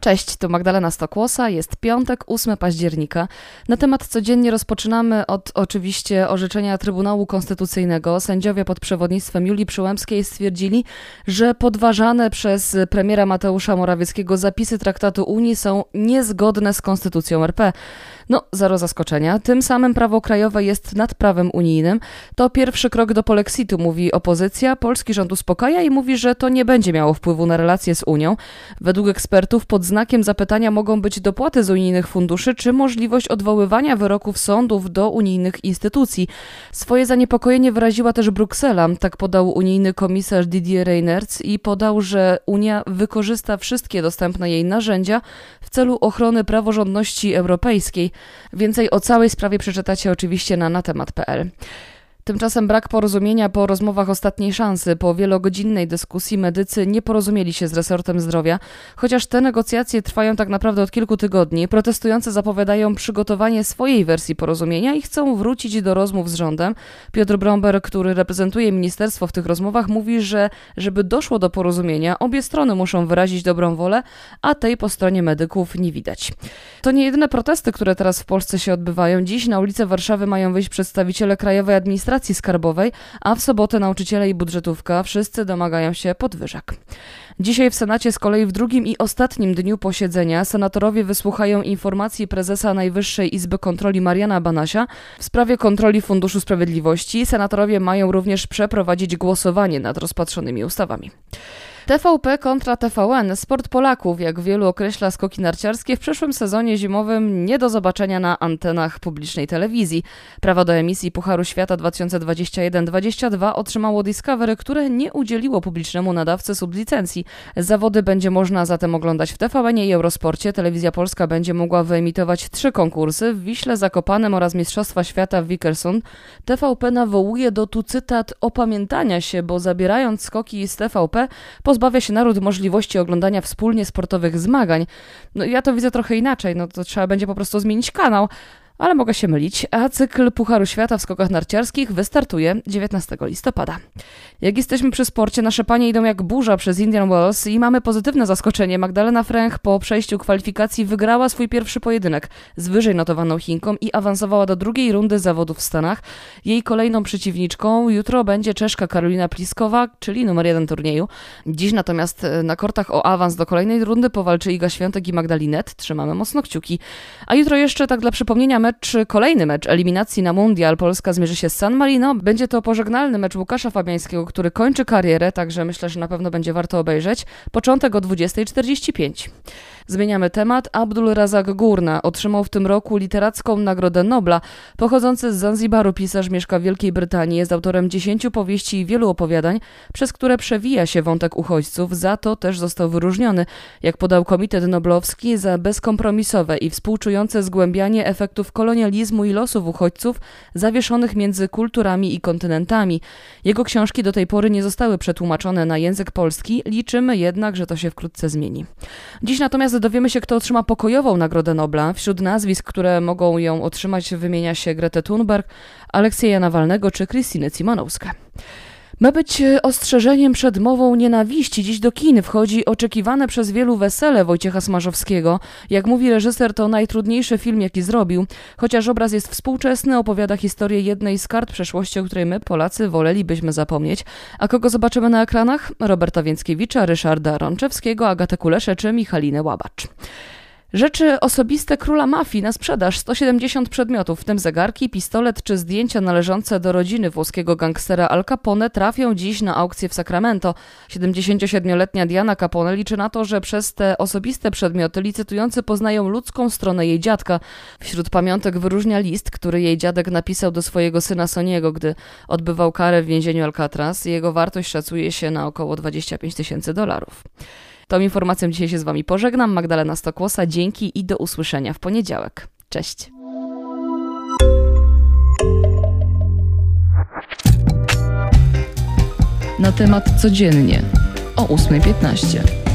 Cześć, tu Magdalena Stokłosa, jest piątek, 8 października. Na temat codziennie rozpoczynamy od oczywiście orzeczenia Trybunału Konstytucyjnego. Sędziowie pod przewodnictwem Julii Przyłębskiej stwierdzili, że podważane przez premiera Mateusza Morawieckiego zapisy traktatu Unii są niezgodne z Konstytucją RP. No, zero zaskoczenia. Tym samym prawo krajowe jest nad prawem unijnym. To pierwszy krok do polexitu, mówi opozycja. Polski rząd uspokaja i mówi, że to nie będzie miało wpływu na relacje z Unią. Według ekspertów pod zapytania mogą być dopłaty z unijnych funduszy czy możliwość odwoływania wyroków sądów do unijnych instytucji. Swoje zaniepokojenie wyraziła też Bruksela. Tak podał unijny komisarz Didier Reynerz i podał, że Unia wykorzysta wszystkie dostępne jej narzędzia w celu ochrony praworządności europejskiej. Więcej o całej sprawie przeczytacie oczywiście na natemat.pl. Tymczasem brak porozumienia po rozmowach ostatniej szansy. Po wielogodzinnej dyskusji medycy nie porozumieli się z resortem zdrowia, chociaż te negocjacje trwają tak naprawdę od kilku tygodni. Protestujący zapowiadają przygotowanie swojej wersji porozumienia i chcą wrócić do rozmów z rządem. Piotr Bromber, który reprezentuje ministerstwo w tych rozmowach, mówi, że żeby doszło do porozumienia, obie strony muszą wyrazić dobrą wolę, a tej po stronie medyków nie widać. To nie jedyne protesty, które teraz w Polsce się odbywają. Dziś na ulicę Warszawy mają wyjść przedstawiciele Krajowej Administracji Administracji Skarbowej, a w sobotę nauczyciele i budżetówka wszyscy domagają się podwyżek. Dzisiaj w Senacie z kolei w drugim i ostatnim dniu posiedzenia senatorowie wysłuchają informacji prezesa Najwyższej Izby Kontroli Mariana Banasia w sprawie kontroli Funduszu Sprawiedliwości. Senatorowie mają również przeprowadzić głosowanie nad rozpatrzonymi ustawami. TVP kontra TVN. Sport Polaków, jak wielu określa skoki narciarskie, w przyszłym sezonie zimowym nie do zobaczenia na antenach publicznej telewizji. Prawo do emisji Pucharu Świata 2021-22 otrzymało Discovery, które nie udzieliło publicznemu nadawcy sublicencji. Zawody będzie można zatem oglądać w TVN i Eurosporcie. Telewizja Polska będzie mogła wyemitować trzy konkursy w Wiśle, Zakopanem oraz Mistrzostwa Świata w Wickersund. TVP nawołuje do tu cytat opamiętania się, bo zabierając skoki z TVP pozbawia się naród możliwości oglądania wspólnie sportowych zmagań. No ja to widzę trochę inaczej, no to trzeba będzie po prostu zmienić kanał ale mogę się mylić, a cykl Pucharu Świata w skokach narciarskich wystartuje 19 listopada. Jak jesteśmy przy sporcie, nasze panie idą jak burza przez Indian Wells i mamy pozytywne zaskoczenie. Magdalena Fręch po przejściu kwalifikacji wygrała swój pierwszy pojedynek z wyżej notowaną Chinką i awansowała do drugiej rundy zawodów w Stanach. Jej kolejną przeciwniczką jutro będzie Czeszka Karolina Pliskowa, czyli numer jeden turnieju. Dziś natomiast e, na kortach o awans do kolejnej rundy powalczy Iga Świątek i Magdalinet. Trzymamy mocno kciuki. A jutro jeszcze, tak dla przypomnienia, mecz, kolejny mecz eliminacji na Mundial. Polska zmierzy się z San Marino. Będzie to pożegnalny mecz Łukasza Fabiańskiego, który kończy karierę, także myślę, że na pewno będzie warto obejrzeć. Początek o 20.45. Zmieniamy temat. Abdul Razak Gurna otrzymał w tym roku literacką Nagrodę Nobla. Pochodzący z Zanzibaru pisarz mieszka w Wielkiej Brytanii, jest autorem dziesięciu powieści i wielu opowiadań, przez które przewija się wątek uchodźców. Za to też został wyróżniony, jak podał Komitet Noblowski, za bezkompromisowe i współczujące zgłębianie efektów kolonializmu i losów uchodźców zawieszonych między kulturami i kontynentami. Jego książki do tej pory nie zostały przetłumaczone na język polski, liczymy jednak, że to się wkrótce zmieni. Dziś natomiast dowiemy się, kto otrzyma pokojową Nagrodę Nobla. Wśród nazwisk, które mogą ją otrzymać, wymienia się Gretę Thunberg, Aleksieja Nawalnego czy Krystynę Cimanowską. Ma być e, ostrzeżeniem przed mową nienawiści. Dziś do kin wchodzi oczekiwane przez wielu wesele Wojciecha Smarzowskiego. Jak mówi reżyser, to najtrudniejszy film, jaki zrobił. Chociaż obraz jest współczesny, opowiada historię jednej z kart przeszłości, o której my, Polacy, wolelibyśmy zapomnieć. A kogo zobaczymy na ekranach? Roberta Więckiewicza, Ryszarda Rączewskiego, Agatę Kuleszę czy Michalinę Łabacz. Rzeczy osobiste króla mafii na sprzedaż 170 przedmiotów, w tym zegarki, pistolet czy zdjęcia należące do rodziny włoskiego gangstera Al Capone trafią dziś na aukcję w Sacramento. 77-letnia Diana Capone liczy na to, że przez te osobiste przedmioty licytujący poznają ludzką stronę jej dziadka. Wśród pamiątek wyróżnia list, który jej dziadek napisał do swojego syna Soniego, gdy odbywał karę w więzieniu Alcatraz. Jego wartość szacuje się na około 25 tysięcy dolarów. Tą informacją dzisiaj się z Wami pożegnam. Magdalena Stokłosa, dzięki i do usłyszenia w poniedziałek. Cześć. Na temat codziennie o 8.15.